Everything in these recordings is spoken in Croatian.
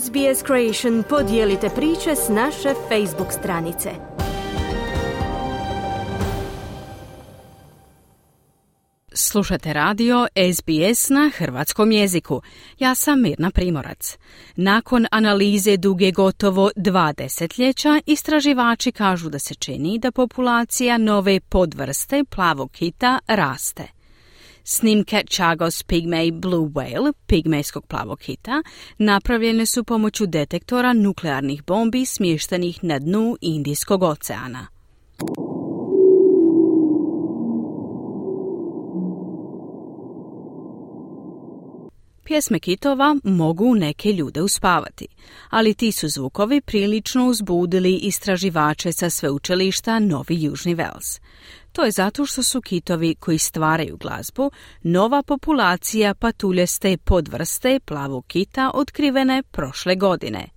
SBS Creation podijelite priče s naše Facebook stranice. Slušate radio SBS na hrvatskom jeziku. Ja sam Mirna Primorac. Nakon analize duge gotovo dva desetljeća, istraživači kažu da se čini da populacija nove podvrste plavog kita raste – Snimke Chagos Pygmy Blue Whale, pigmejskog plavog hita, napravljene su pomoću detektora nuklearnih bombi smještenih na dnu Indijskog oceana. Pjesme kitova mogu neke ljude uspavati, ali ti su zvukovi prilično uzbudili istraživače sa sveučilišta Novi Južni Vels. To je zato što su kitovi koji stvaraju glazbu nova populacija patuljeste podvrste plavog kita otkrivene prošle godine.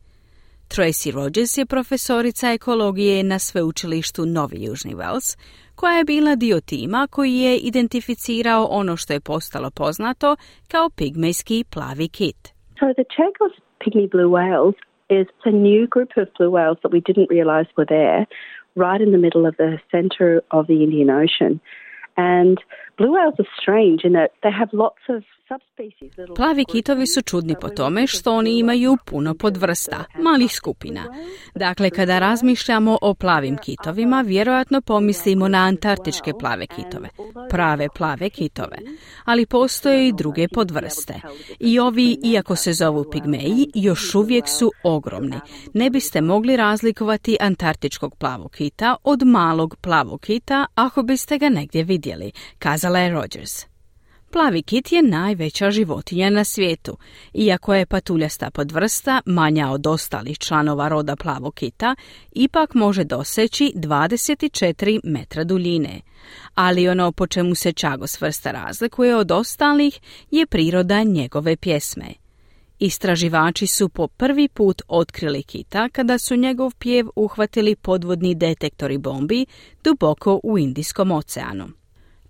Tracy Rogers je profesorica ekologije na sveučilištu Novi Južni Wales, koja je bila dio tima koji je identificirao ono što je postalo poznato kao pigmejski plavi kit. So the Chagos pygmy blue whales is a new group of blue whales that we didn't realize were there right in the middle of the center of the Indian Ocean. And Plavi kitovi su čudni po tome što oni imaju puno podvrsta, malih skupina. Dakle, kada razmišljamo o plavim kitovima, vjerojatno pomislimo na antarktičke plave kitove, prave plave kitove. Ali postoje i druge podvrste. I ovi, iako se zovu pigmeji, još uvijek su ogromni. Ne biste mogli razlikovati antarktičkog plavog kita od malog plavog kita ako biste ga negdje vidjeli, kazala je Rogers. Plavi kit je najveća životinja na svijetu. Iako je patuljasta podvrsta manja od ostalih članova roda plavog kita, ipak može doseći 24 metra duljine. Ali ono po čemu se Čagos vrsta razlikuje od ostalih je priroda njegove pjesme. Istraživači su po prvi put otkrili kita kada su njegov pjev uhvatili podvodni detektori bombi duboko u Indijskom oceanu.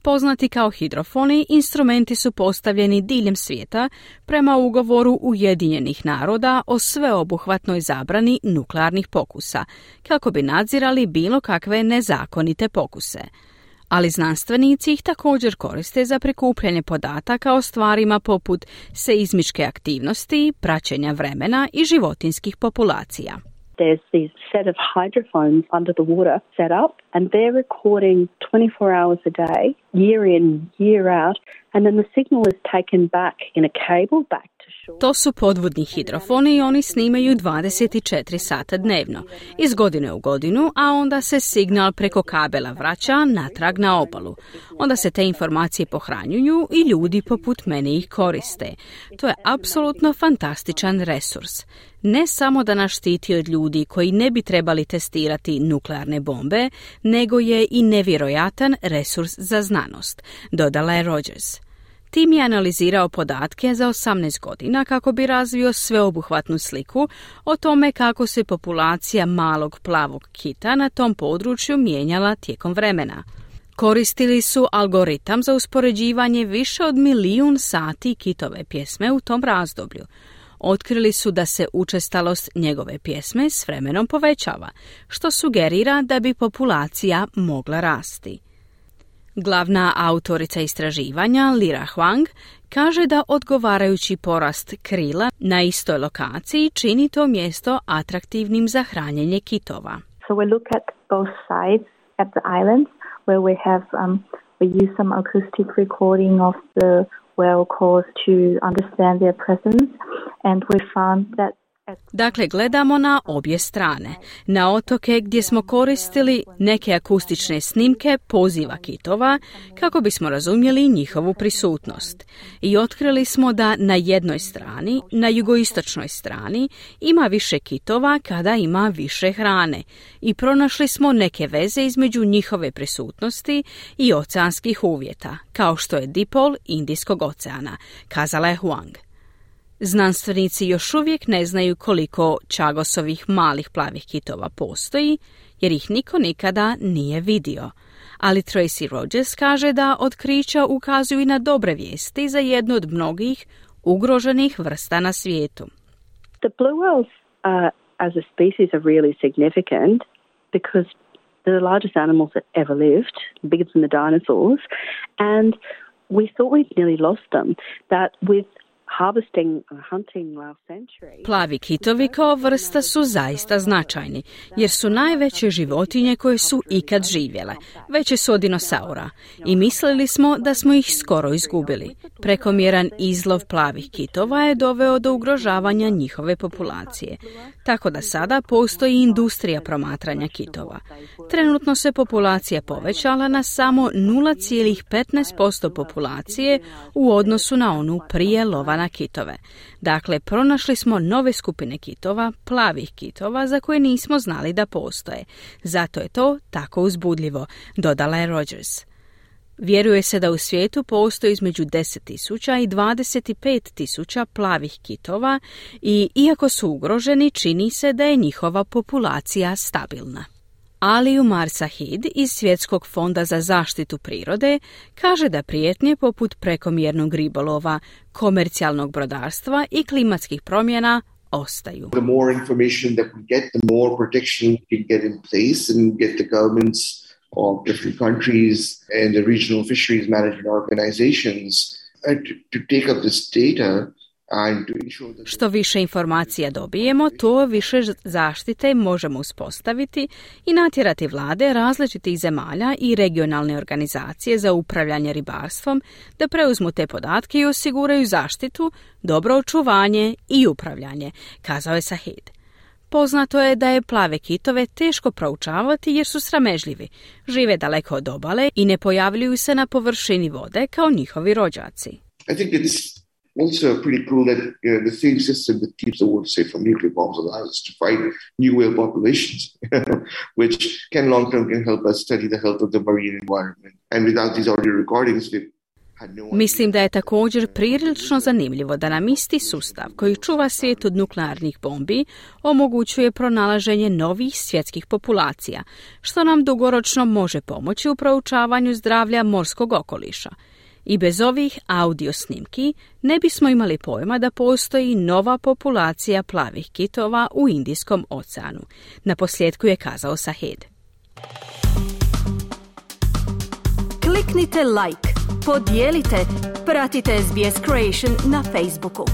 Poznati kao hidrofoni, instrumenti su postavljeni diljem svijeta prema ugovoru Ujedinjenih naroda o sveobuhvatnoj zabrani nuklearnih pokusa, kako bi nadzirali bilo kakve nezakonite pokuse. Ali znanstvenici ih također koriste za prikupljanje podataka o stvarima poput seizmičke aktivnosti, praćenja vremena i životinskih populacija. There's these set of hydrophones under the water set up, and they're recording 24 hours a day, year in, year out, and then the signal is taken back in a cable back To su podvodni hidrofoni i oni snimaju 24 sata dnevno, iz godine u godinu, a onda se signal preko kabela vraća natrag na obalu. Onda se te informacije pohranjuju i ljudi poput mene ih koriste. To je apsolutno fantastičan resurs. Ne samo da nas štiti od ljudi koji ne bi trebali testirati nuklearne bombe, nego je i nevjerojatan resurs za znanost, dodala je Rogers. Tim je analizirao podatke za 18 godina kako bi razvio sveobuhvatnu sliku o tome kako se populacija malog plavog kita na tom području mijenjala tijekom vremena. Koristili su algoritam za uspoređivanje više od milijun sati kitove pjesme u tom razdoblju. Otkrili su da se učestalost njegove pjesme s vremenom povećava, što sugerira da bi populacija mogla rasti. Glavna autorica istraživanja, Lira Huang, kaže da odgovarajući porast krila na istoj lokaciji čini to mjesto atraktivnim za hranjenje kitova. So we look at both sides at the islands where we have um, we use some acoustic recording of the whale calls to understand their presence and we found that Dakle, gledamo na obje strane. Na otoke gdje smo koristili neke akustične snimke poziva kitova kako bismo razumjeli njihovu prisutnost. I otkrili smo da na jednoj strani, na jugoistočnoj strani, ima više kitova kada ima više hrane. I pronašli smo neke veze između njihove prisutnosti i oceanskih uvjeta, kao što je dipol Indijskog oceana, kazala je Huang. Znanstvenici još uvijek ne znaju koliko čagosovih malih plavih kitova postoji, jer ih niko nikada nije vidio. Ali Tracy Rogers kaže da otkrića ukazuju i na dobre vijesti za jednu od mnogih ugroženih vrsta na svijetu. The blue whales uh, as a species are really significant because they're the largest animals that ever lived, bigger than the dinosaurs, and we thought we'd nearly lost them. That with Plavi kitovi kao vrsta su zaista značajni, jer su najveće životinje koje su ikad živjele. Veće su od dinosaura i mislili smo da smo ih skoro izgubili. Prekomjeran izlov plavih kitova je doveo do ugrožavanja njihove populacije. Tako da sada postoji industrija promatranja kitova. Trenutno se populacija povećala na samo 0,15% populacije u odnosu na onu prije lova na kitove. Dakle, pronašli smo nove skupine kitova, plavih kitova, za koje nismo znali da postoje. Zato je to tako uzbudljivo, dodala je Rogers. Vjeruje se da u svijetu postoji između 10.000 i 25.000 plavih kitova i iako su ugroženi, čini se da je njihova populacija stabilna. Ali Umar Sahid iz Svjetskog fonda za zaštitu prirode kaže da prijetnje poput prekomjernog ribolova, komercijalnog brodarstva i klimatskih promjena ostaju. The more information that we get, the more protection we can get in place and get the governments of different countries and the regional fisheries management organizations uh, to take up this data što više informacija dobijemo, to više zaštite možemo uspostaviti i natjerati vlade različitih zemalja i regionalne organizacije za upravljanje ribarstvom da preuzmu te podatke i osiguraju zaštitu, dobro očuvanje i upravljanje, kazao je Sahid. Poznato je da je plave kitove teško proučavati jer su sramežljivi, žive daleko od obale i ne pojavljuju se na površini vode kao njihovi rođaci. I think also pretty cool that know, the same system that keeps the world safe from nuclear bombs allows us to fight new whale populations, which can long term can help us study the health of the marine environment. And without these audio recordings, we Mislim da je također prilično zanimljivo da nam isti sustav koji čuva svijet od nuklearnih bombi omogućuje pronalaženje novih svjetskih populacija, što nam dugoročno može pomoći u proučavanju zdravlja morskog okoliša. I bez ovih audio snimki ne bismo imali pojma da postoji nova populacija plavih kitova u Indijskom oceanu. Na posljedku je kazao Sahed. Kliknite like, podijelite, pratite SBS Creation na Facebooku.